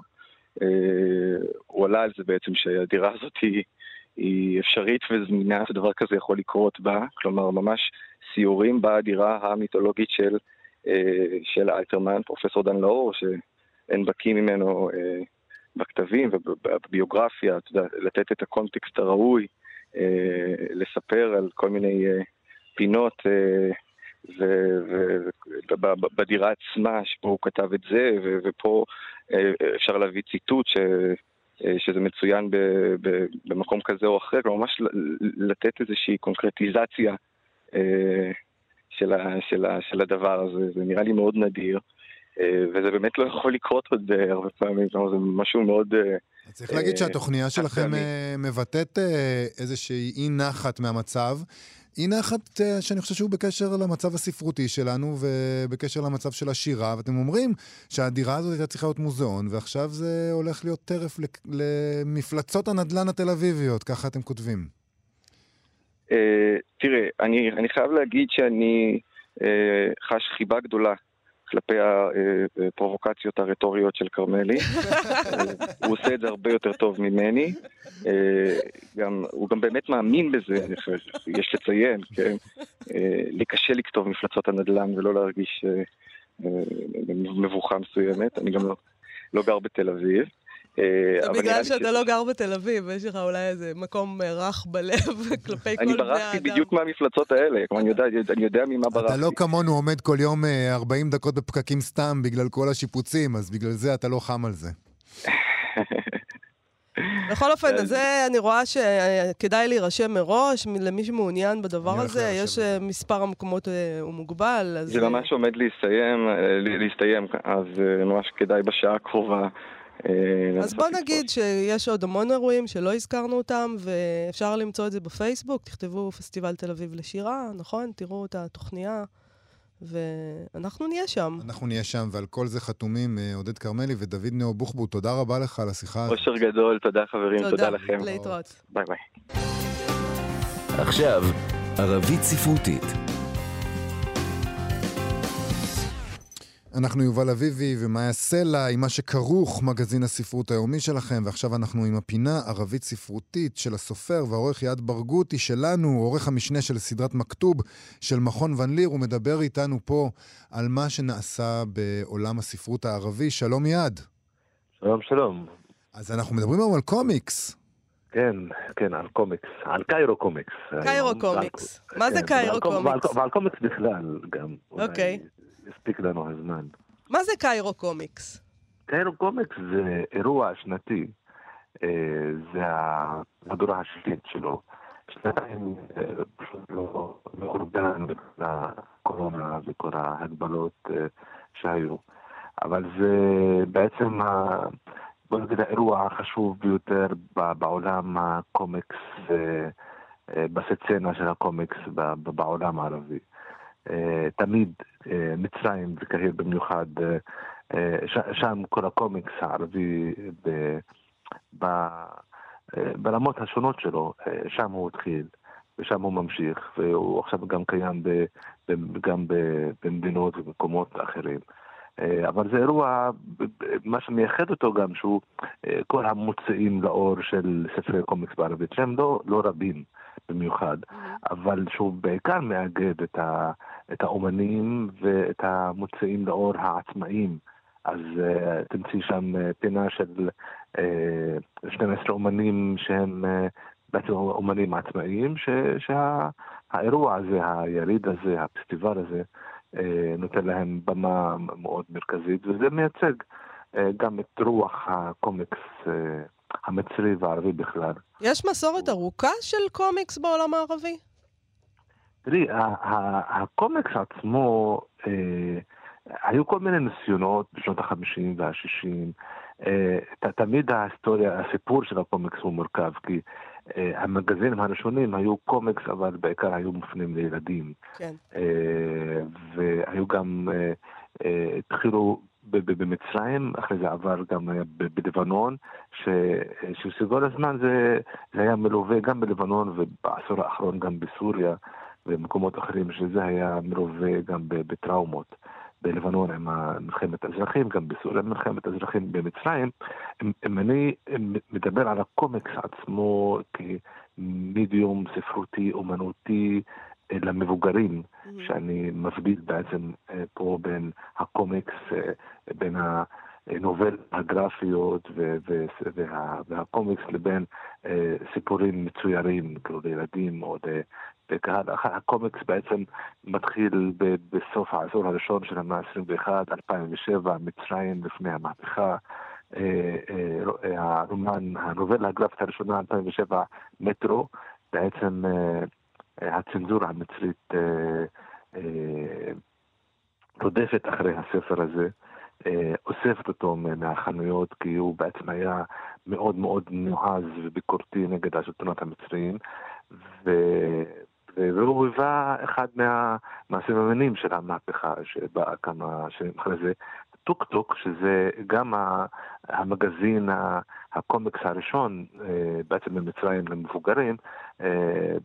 הוא עלה על זה בעצם שהדירה הזאת היא, היא אפשרית וזמינה, שדבר כזה יכול לקרות בה. כלומר, ממש סיורים בדירה המיתולוגית של, של אלתרמן, פרופסור דן לאור, שאין בקיא ממנו בכתבים ובביוגרפיה, אתה יודע, לתת את הקונטקסט הראוי, אה, לספר על כל מיני אה, פינות אה, ובדירה עצמה, שפה הוא כתב את זה, ו- ופה אה, אפשר להביא ציטוט ש... אה, שזה מצוין ב, ב, במקום כזה או אחר, כלומר ממש לתת איזושהי קונקרטיזציה אה, של, ה, של, ה, של הדבר הזה, זה נראה לי מאוד נדיר, אה, וזה באמת לא יכול לקרות עוד אה, הרבה פעמים, כלומר זה משהו מאוד... אה, צריך להגיד אה, שהתוכניה שלכם. אה, מבטאת אה, איזושהי אי נחת מהמצב. אי נחת אה, שאני חושב שהוא בקשר למצב הספרותי שלנו ובקשר למצב של השירה, ואתם אומרים שהדירה הזאת הייתה צריכה להיות מוזיאון, ועכשיו זה הולך להיות טרף למפלצות הנדל"ן התל אביביות, ככה אתם כותבים. אה, תראה, אני, אני חייב להגיד שאני אה, חש חיבה גדולה כלפי הפרובוקציות הרטוריות של כרמלי. אה, הוא עושה את זה הרבה יותר טוב ממני. אה, גם, הוא גם באמת מאמין בזה, יש לציין, כן? אה, לי קשה לכתוב מפלצות הנדל"ן ולא להרגיש מבוכה מסוימת. אני גם לא, לא גר בתל אביב. אה, זה בגלל שאתה לא גר בתל אביב, יש לך אולי איזה מקום אה, רך בלב כלפי כל אני בני ברחתי האדם. בדיוק מהמפלצות האלה, כלומר אני יודע, אני יודע ממה ברחתי. אתה לא כמונו עומד כל יום אה, 40 דקות בפקקים סתם בגלל כל השיפוצים, אז בגלל זה אתה לא חם על זה. בכל אופן, אז- זה אני רואה שכדאי להירשם מראש, למי שמעוניין בדבר אני הזה, יש אה, מספר המקומות אה, הוא מוגבל. זה אה, ממש עומד להסתיים, אה, אז אה, ממש כדאי בשעה הקרובה. אה, אז בוא. נגיד שיש עוד המון אירועים שלא הזכרנו אותם, ואפשר למצוא את זה בפייסבוק, תכתבו פסטיבל תל אביב לשירה, נכון? תראו את התוכניה, ואנחנו נהיה שם. אנחנו נהיה שם, ועל כל זה חתומים אה, עודד כרמלי ודוד נאו בוחבוט. תודה רבה לך על השיחה. אושר גדול, תודה חברים, תודה לכם. להתראות. ביי ביי. עכשיו, ערבית ספרותית. אנחנו יובל אביבי ומאיה סלע עם מה שכרוך, מגזין הספרות היומי שלכם, ועכשיו אנחנו עם הפינה ערבית ספרותית של הסופר והעורך יעד ברגותי שלנו, עורך המשנה של סדרת מכתוב של מכון ון ליר, הוא מדבר איתנו פה על מה שנעשה בעולם הספרות הערבי. שלום יעד. שלום שלום. אז אנחנו מדברים היום על קומיקס. כן, כן, על קומיקס, על קיירו קומיקס. קיירו קומיקס. מה זה כן, קיירו קומיקס? ועל- קומיקס בכלל גם. אוקיי. יספיק לנו הזמן. מה זה קיירו קומיקס? קיירו קומיקס זה אירוע שנתי, אה, זה המהדורה השישית שלו. שנתיים אה, פשוט לא לא אורגן בגלל הקורונה וכל ההגבלות אה, שהיו. אבל זה בעצם, בוא נגיד, האירוע החשוב ביותר בעולם הקומיקס, בסצנה של הקומיקס בעולם הערבי. אה, תמיד אה, מצרים וקהיר במיוחד, אה, שם כל הקומיקס הערבי ב- ב- ברמות השונות שלו, שם הוא התחיל ושם הוא ממשיך, והוא עכשיו גם קיים ב- גם במדינות ובמקומות אחרים. אה, אבל זה אירוע, מה שמייחד אותו גם, שהוא אה, כל המוצאים לאור של ספרי קומיקס בערבית, שהם לא, לא רבים במיוחד, אבל שהוא בעיקר מאגד את, ה, את האומנים ואת המוצאים לאור העצמאיים. אז uh, תמצאי שם פינה של uh, 12 אומנים שהם uh, בעצם אומנים עצמאיים, שהאירוע הזה, היריד הזה, הפסטיבל הזה, נותן להם במה מאוד מרכזית, וזה מייצג uh, גם את רוח הקומיקס uh, המצרי והערבי בכלל. יש מסורת ארוכה של קומיקס בעולם הערבי? תראי, הקומיקס עצמו, אה, היו כל מיני ניסיונות בשנות ה-50 וה-60. אה, תמיד ההיסטוריה, הסיפור של הקומיקס הוא מורכב, כי אה, המגזינים הראשונים היו קומיקס, אבל בעיקר היו מופנים לילדים. כן. אה, והיו גם, אה, אה, התחילו במצרים, אחרי זה עבר גם אה, בלבנון, שסביבות הזמן זה, זה היה מלווה גם בלבנון ובעשור האחרון גם בסוריה ובמקומות אחרים, שזה היה מלווה גם בטראומות. בלבנון עם מלחמת האזרחים, גם בסוריה מלחמת האזרחים במצרים. אם, אם אני מדבר על הקומיקס עצמו כמדיום ספרותי, אומנותי, למבוגרים, mm-hmm. שאני מבדיל בעצם אה, פה בין הקומיקס, אה, בין הנובל הגרפיות וה, והקומיקס לבין אה, סיפורים מצוירים, כאילו לילדים או לקהל. הקומיקס בעצם מתחיל בסוף העשור הראשון של המאה ה-21, 2007, מצרים לפני המהפכה. הרומן, הנובל הגרפית הראשונה, 2007, מטרו, בעצם הצנזורה המצרית אה, אה, רודפת אחרי הספר הזה, אה, אוספת אותו מהחנויות, כי הוא בעצם היה מאוד מאוד נועז וביקורתי נגד השלטונות המצריים, ו... והוא היווה אחד מה, מהסממנים של המהפכה שבאה כמה שנים אחרי זה. טוק טוק, שזה גם המגזין, הקומיקס הראשון, בעצם במצרים למבוגרים, אה,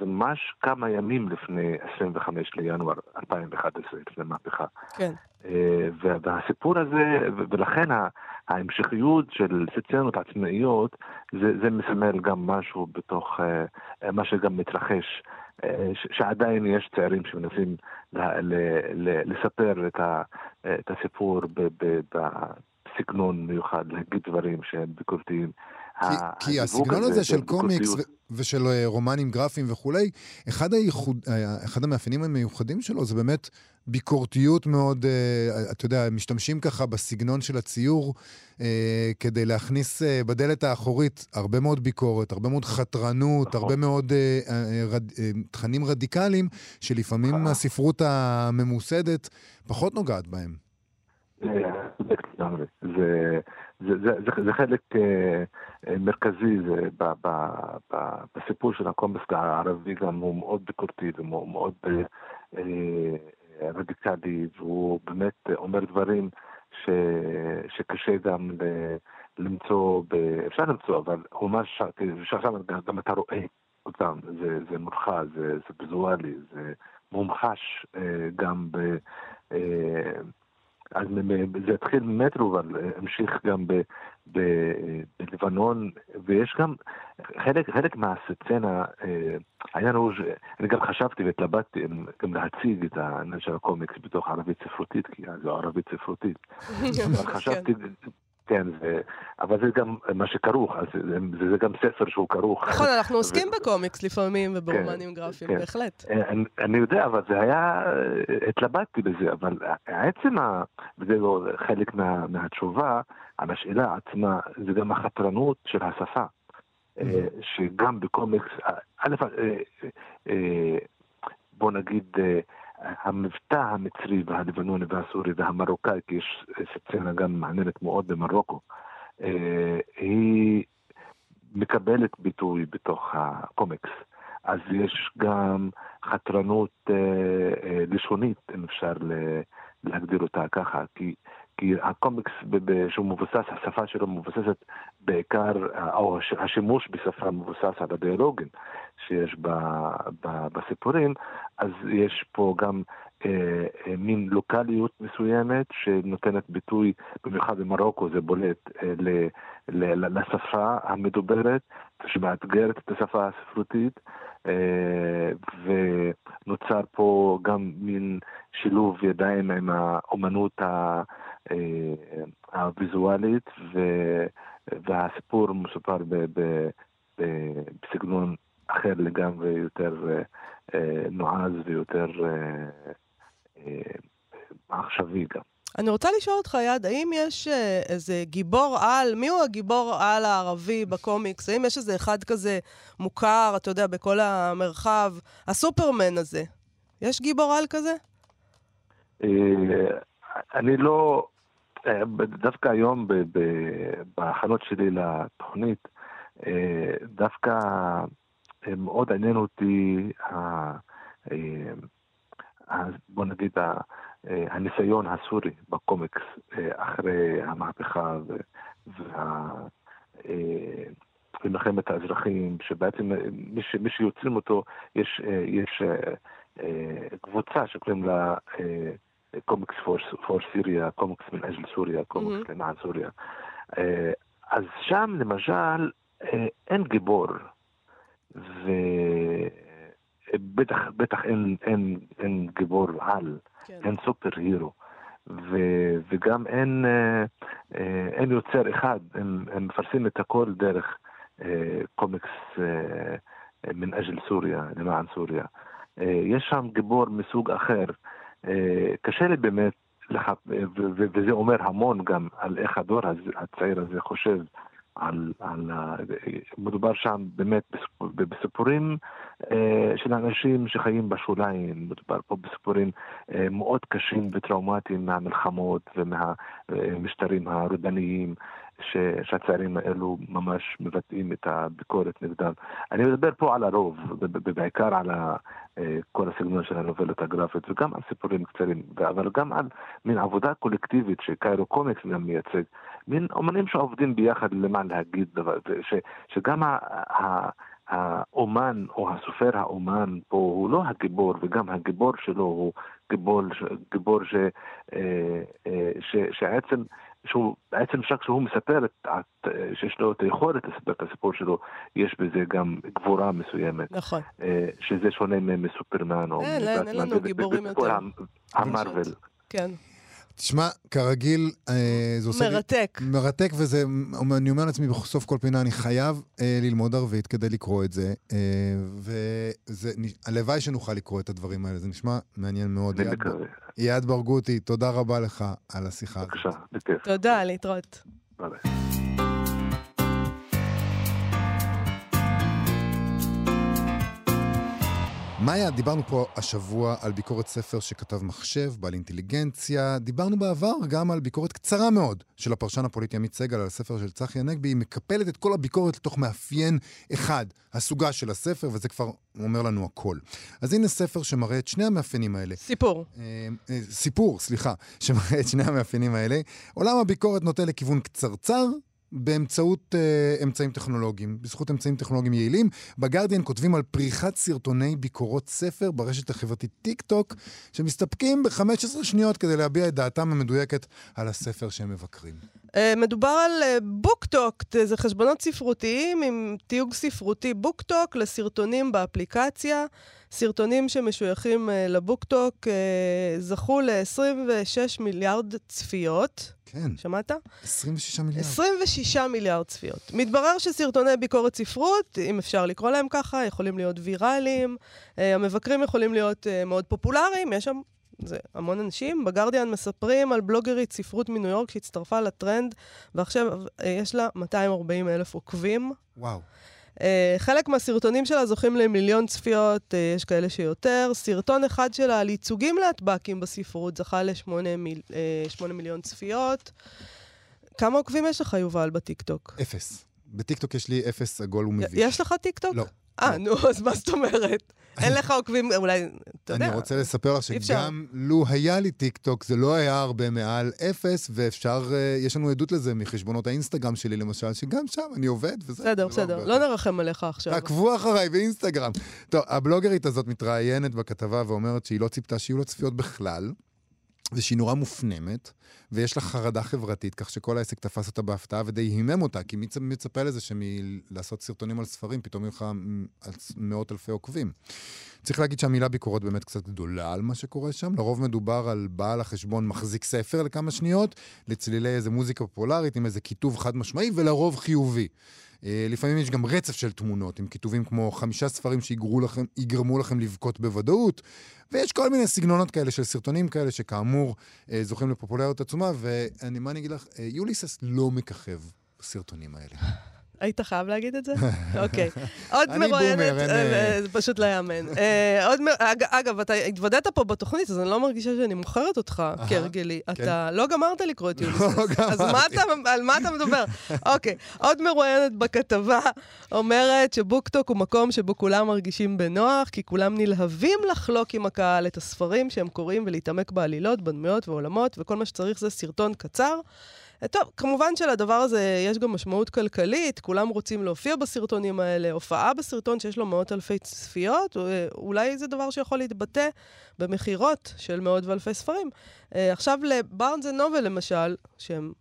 זה ממש כמה ימים לפני 25 לינואר 2011, לפני מהפכה. כן. אה, והסיפור הזה, ולכן ההמשכיות של סציונות עצמאיות, זה, זה מסמל גם משהו בתוך אה, מה שגם מתרחש, שעדיין יש צעירים שמנסים לספר את הסיפור בסגנון מיוחד, להגיד דברים שהם ביקורתיים. כי, כי הסגנון הזה של קומיקס ו- ושל אה, רומנים גרפיים וכולי, אחד, הייחוד, אה, אחד המאפיינים המיוחדים שלו זה באמת ביקורתיות מאוד, אה, אתה יודע, משתמשים ככה בסגנון של הציור כדי להכניס בדלת האחורית הרבה מאוד ביקורת, הרבה מאוד חתרנות, הרבה נכון. מאוד רד, תכנים רדיקליים, שלפעמים הספרות הממוסדת פחות נוגעת בהם. זה... זה, זה, זה, חלק אה, אה, מרכזי זה, ב, ב, ב, בסיפור של הקומפס הערבי, גם הוא מאוד ביקורתי והוא מאוד אה, אה, רדיקלי, והוא באמת אומר דברים ש, שקשה גם ל, למצוא, ב, אפשר למצוא, אבל הוא ממש, שם גם, אתה רואה אותם, זה, זה מורחב, זה, זה ויזואלי, זה מומחש אה, גם ב... אה, אז זה התחיל ממטרו, אבל אה, המשיך גם ב, ב, בלבנון, ויש גם חלק, חלק מהסצנה, אה, העניין הוא שאני גם חשבתי והתלבטתי גם להציג את העניין של הקומיקס בתוך ערבית ספרותית, כי זו ערבית ספרותית. אבל חשבתי, כן, זה, אבל זה גם מה שכרוך, אז זה, זה גם ספר שהוא כרוך. נכון, אנחנו עוסקים ו... בקומיקס לפעמים וברומנים כן, גרפיים, כן. בהחלט. אה, אני, אני יודע, אבל זה היה, התלבטתי בזה, אבל עצם, ה, וזה לא חלק מה, מהתשובה, על השאלה עצמה, זה גם החתרנות של השפה. אה, שגם בקומיקס, א', אה, בוא נגיד, המבטא המצרי והלבנוני והסורי והמרוקאי, כי יש סצנה גם מעניינת מאוד במרוקו, אה, היא מקבלת ביטוי בתוך הקומיקס. אז יש גם חתרנות אה, אה, לשונית, אם אפשר להגדיר אותה ככה, כי, כי הקומיקס שהוא מבוסס, השפה שלו מבוססת בעיקר, או השימוש בשפה מבוסס על הדיאלוגים שיש ב, ב, בסיפורים, אז יש פה גם אה, אה, מין לוקאליות מסוימת שנותנת ביטוי, במיוחד במרוקו זה בולט, אה, ל, ל, לשפה המדוברת, שמאתגרת את השפה הספרותית. אה, ונוצר פה גם מין שילוב ידיים עם האומנות אה, הוויזואלית, והסיפור מסופר בסגנון אחר לגמרי, יותר אה, נועז ויותר עכשווי גם. אני רוצה לשאול אותך, יד, האם יש אה, איזה גיבור על, מי הוא הגיבור על הערבי בקומיקס? האם יש איזה אחד כזה מוכר, אתה יודע, בכל המרחב? הסופרמן הזה. יש גיבור על כזה? אה, אני לא, אה, דווקא היום בהכנות שלי לתוכנית, אה, דווקא אה, מאוד עניין אותי, אה, בוא נגיד, אה, הניסיון הסורי בקומיקס אה, אחרי המהפכה ו- וה... אה, במלחמת האזרחים, שבעצם אה, מי, שיוצרים אותו, יש, אה, אה, אה, קבוצה שקוראים לה קומיקס פור סיריה, קומיקס מן אג'ל סוריה, קומיקס למען סוריה. אה, אז שם למשל אה, אין גיבור, ובטח בטח אין, אין, אין גיבור על, כן. אין סופר הירו. ו- וגם אין, אה, אה, אין יוצר אחד, הם, הם מפרסמים את הכל דרך אה, קומיקס אה, מן אג'ל סוריה, למען סוריה. אה, יש שם גיבור מסוג אחר. אה, קשה לי באמת, לח... וזה אומר המון גם על איך הדור הצעיר הזה חושב על, על. מדובר שם באמת בסיפור, בסיפורים אה, של אנשים שחיים בשוליים, מדובר פה בסיפורים אה, מאוד קשים וטראומטיים מהמלחמות ומהמשטרים הרודניים שהצעירים האלו ממש מבטאים את הביקורת נגדם. אני מדבר פה על הרוב, בעיקר על אה, כל הסגנון של הנובלות הגרפית וגם על סיפורים קצרים, אבל גם על מין עבודה קולקטיבית שקיירו קומיקס גם מייצג, מין אומנים שעובדים ביחד למען להגיד דבר, ש, שגם ה, האומן או הסופר האומן פה הוא לא הגיבור, וגם הגיבור שלו הוא גיבור, גיבור ש, אה, אה, ש, שעצם, שהוא, בעצם שרק כשהוא מספר את, את, שיש לו את היכולת לספר את הסיפור שלו, יש בזה גם גבורה מסוימת, נכון. אה, שזה שונה מסופרמן או אין, אין, אין לנו גיבורים יותר. המרוויל. כן. תשמע, כרגיל, אה, זה עושה לי... מרתק. מרתק, וזה, אני אומר לעצמי בסוף כל פינה, אני חייב אה, ללמוד ערבית כדי לקרוא את זה, אה, והלוואי שנוכל לקרוא את הדברים האלה, זה נשמע מעניין מאוד. אני יעד- מקווה. יעד ברגותי, תודה רבה לך על השיחה. בבקשה, בכיף. תודה, להתראות. ביי מאיה, דיברנו פה השבוע על ביקורת ספר שכתב מחשב, בעל אינטליגנציה. דיברנו בעבר גם על ביקורת קצרה מאוד של הפרשן הפוליטי עמית סגל על הספר של צחי הנגבי. היא מקפלת את כל הביקורת לתוך מאפיין אחד, הסוגה של הספר, וזה כבר אומר לנו הכל. אז הנה ספר שמראה את שני המאפיינים האלה. סיפור. אה, אה, סיפור, סליחה, שמראה את שני המאפיינים האלה. עולם הביקורת נוטה לכיוון קצרצר. באמצעות uh, אמצעים טכנולוגיים, בזכות אמצעים טכנולוגיים יעילים. בגרדיאן כותבים על פריחת סרטוני ביקורות ספר ברשת החברתית טיק טוק, שמסתפקים ב-15 שניות כדי להביע את דעתם המדויקת על הספר שהם מבקרים. אה, מדובר על בוקטוק, זה חשבונות ספרותיים עם תיוג ספרותי בוקטוק לסרטונים באפליקציה. סרטונים שמשויכים אה, לבוקטוק אה, זכו ל-26 מיליארד צפיות. כן, שמעת? 26 מיליארד. 26 מיליארד צפיות. מתברר שסרטוני ביקורת ספרות, אם אפשר לקרוא להם ככה, יכולים להיות ויראליים. אה, המבקרים יכולים להיות אה, מאוד פופולריים, יש שם... זה המון אנשים. בגרדיאן מספרים על בלוגרית ספרות מניו יורק שהצטרפה לטרנד, ועכשיו אה, יש לה 240 אלף עוקבים. וואו. Uh, חלק מהסרטונים שלה זוכים למיליון צפיות, uh, יש כאלה שיותר. סרטון אחד שלה על ייצוגים להט"בקים בספרות זכה לשמונה מיל, uh, מיליון צפיות. כמה עוקבים יש לך, יובל, בטיקטוק? אפס. בטיקטוק יש לי אפס עגול ומביש. יש לך טיקטוק? לא. אה, נו, אז מה זאת אומרת? אין לך עוקבים, אולי, אתה יודע. אני רוצה לספר לך. שגם לו היה לי טיק טוק, זה לא היה הרבה מעל אפס, ואפשר, אה, יש לנו עדות לזה מחשבונות האינסטגרם שלי למשל, שגם שם אני עובד וזה. בסדר, לא בסדר. לא. נרחם עליך עכשיו. עקבו אחריי באינסטגרם. טוב, הבלוגרית הזאת מתראיינת בכתבה ואומרת שהיא לא ציפתה שיהיו לה צפיות בכלל, ושהיא נורא מופנמת, ויש לה חרדה חברתית, כך שכל העסק תפס אותה בהפתעה ודי הימם אותה, כי מי מצפה לזה שמלעשות סרטונים על ספרים, פתאום יהיו לך מאות אלפי עוקבים. צריך להגיד שהמילה ביקורת באמת קצת גדולה על מה שקורה שם. לרוב מדובר על בעל החשבון מחזיק ספר לכמה שניות, לצלילי איזה מוזיקה פופולרית עם איזה כיתוב חד משמעי, ולרוב חיובי. אה, לפעמים יש גם רצף של תמונות, עם כיתובים כמו חמישה ספרים שיגרמו לכם, יגרמו לכם לבכות בוודאות, ויש כל מיני סגנונות כאלה של סרטונים כאלה, שכאמור אה, זוכים לפופולריות עצומה, ומה אני אגיד לך, אה, יוליסס לא מככב בסרטונים האלה. היית חייב להגיד את זה? אוקיי. עוד מרואיינת, אה, אה, זה פשוט לא יאמן. אה, אגב, אתה התוודעת פה בתוכנית, אז אני לא מרגישה שאני מוכרת אותך כהרגלי. אתה לא גמרת לקרוא את. אז מה גמרתי. אתה- על מה אתה מדבר? אוקיי. עוד מרואיינת בכתבה אומרת שבוקטוק הוא מקום שבו כולם מרגישים בנוח, כי כולם נלהבים לחלוק עם הקהל את הספרים שהם קוראים ולהתעמק בעלילות, בדמויות ועולמות, וכל מה שצריך זה סרטון קצר. טוב, כמובן שלדבר הזה יש גם משמעות כלכלית, כולם רוצים להופיע בסרטונים האלה, הופעה בסרטון שיש לו מאות אלפי צפיות, אה, אולי זה דבר שיכול להתבטא במכירות של מאות ואלפי ספרים. אה, עכשיו לבארנס אנד נובל למשל, שהם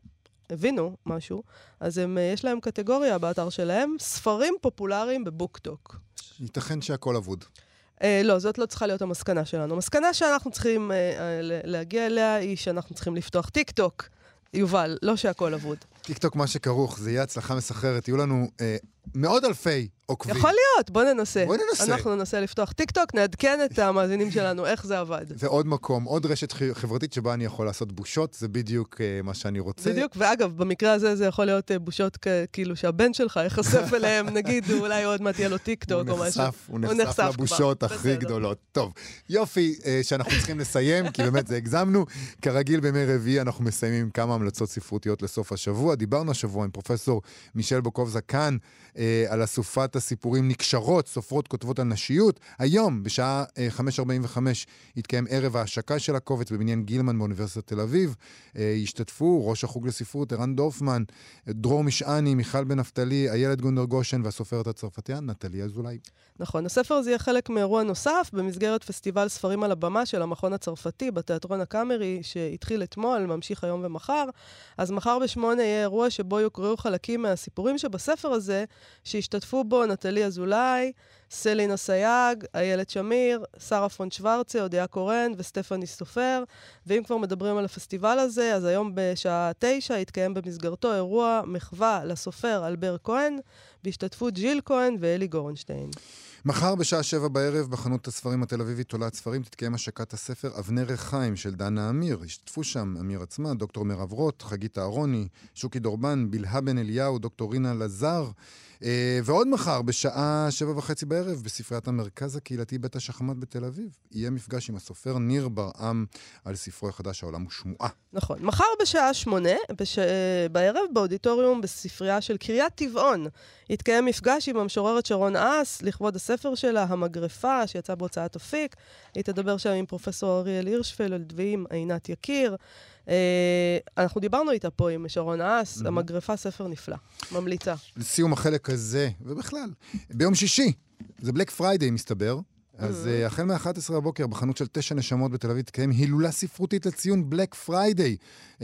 הבינו משהו, אז הם, אה, יש להם קטגוריה באתר שלהם, ספרים פופולריים בבוקטוק. ייתכן שהכל אבוד. אה, לא, זאת לא צריכה להיות המסקנה שלנו. המסקנה שאנחנו צריכים אה, ל- להגיע אליה היא שאנחנו צריכים לפתוח טיק טוק. יובל, לא שהכל אבוד. טיקטוק, מה שכרוך, זה יהיה הצלחה מסחררת. יהיו לנו אה, מאות אלפי עוקבים. יכול להיות, בוא ננסה. בוא ננסה. אנחנו ננסה לפתוח טיק טוק, נעדכן את המאזינים שלנו איך זה עבד. ועוד מקום, עוד רשת חברתית שבה אני יכול לעשות בושות, זה בדיוק אה, מה שאני רוצה. בדיוק, ואגב, במקרה הזה זה יכול להיות אה, בושות כ- כאילו שהבן שלך ייחשף אליהם, נגיד, אולי עוד מעט יהיה לו טיק טוק או הוא משהו. נחשף, הוא נחשף לבושות כבר, הכי בסדר. גדולות. טוב, יופי אה, שאנחנו צריכים לסיים, כי באמת זה הגזמנו. כרגיל בימי רביעי אנחנו מסיימים כמה המלצות ספרותיות לסוף השבוע. דיברנו השבוע עם פרופסור מישל בוקובזה כאן אה, על אסופת הסיפורים נקשרות, סופרות כותבות על נשיות. היום, בשעה אה, 5.45, יתקיים ערב ההשקה של הקובץ בבניין גילמן באוניברסיטת תל אביב. אה, ישתתפו ראש החוג לספרות ערן דורפמן, דרור משעני, מיכל בן נפתלי, איילת גונדר גושן והסופרת הצרפתיין נטלי אזולאי. נכון, הספר הזה יהיה חלק מאירוע נוסף במסגרת פסטיבל ספרים על הבמה של המכון הצרפתי בתיאטרון הקאמרי, שהתחיל אתמול, ממשיך היום ומחר. אז מחר בשמונה יהיה אירוע שבו יוקראו חלקים מהסיפורים שבספר הזה, שישתתפו בו נטלי אזולאי, סלינה סייג, איילת שמיר, שרה פון שוורצה, אודיה קורן וסטפני סופר. ואם כבר מדברים על הפסטיבל הזה, אז היום בשעה תשע יתקיים במסגרתו אירוע מחווה לסופר אלבר כהן, בהשתתפות ג'יל כהן ואלי גורנשטיין. מחר בשעה שבע בערב בחנות הספרים התל אביבית תולעת ספרים תתקיים השקת הספר אבנר רחיים של דנה אמיר. השתתפו שם אמיר עצמה, דוקטור מירב רוט, חגית אהרוני, שוקי דורבן, בלהה בן אליהו, דוקטור רינה לזר. אה, ועוד מחר בשעה שבע וחצי בערב בספריית המרכז הקהילתי בית השחמט בתל אביב יהיה מפגש עם הסופר ניר ברעם על ספרו החדש העולם הוא שמועה. נכון. מחר בשעה שמונה, בש... אה, בערב, באודיטוריום בספרייה של קריית טבעון, יתקיים מפגש עם המשוררת שרון אס לכבוד הספר שלה, המגרפה, שיצא בהוצאת אפיק. היא תדבר שם עם פרופסור אריאל הירשפלד ועם עינת יקיר. אה, אנחנו דיברנו איתה פה עם שרון אס, המגרפה ספר נפלא. ממליצה. לסיום החלק הזה, ובכלל, ביום שישי, זה בלק פריידיי מסתבר. אז uh, החל מ-11 בבוקר בחנות של תשע נשמות בתל אביב תקיים הילולה ספרותית לציון בלק פריידיי. Um,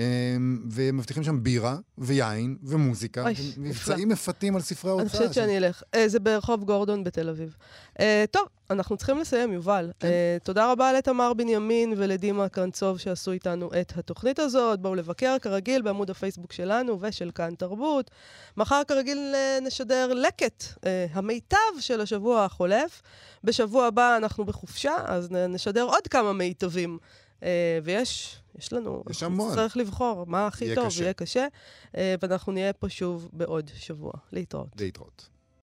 ומבטיחים שם בירה ויין ומוזיקה, ומבצעים מפתים על ספרי ההוצאה. אני חושבת שאני אלך. אה, זה ברחוב גורדון בתל אביב. אה, טוב, אנחנו צריכים לסיים, יובל. כן. אה, תודה רבה לתמר בנימין ולדימה קרנצוב שעשו איתנו את התוכנית הזאת. בואו לבקר כרגיל בעמוד הפייסבוק שלנו ושל כאן תרבות. מחר כרגיל אה, נשדר לקט, אה, המיטב של השבוע החולף. בשבוע הבא אנחנו בחופשה, אז נשדר עוד כמה מיטבים. אה, ויש, יש לנו, יש המון. נצטרך לבחור מה הכי יהיה טוב, קשה. יהיה קשה. אה, ואנחנו נהיה פה שוב בעוד שבוע. להתראות. להתראות.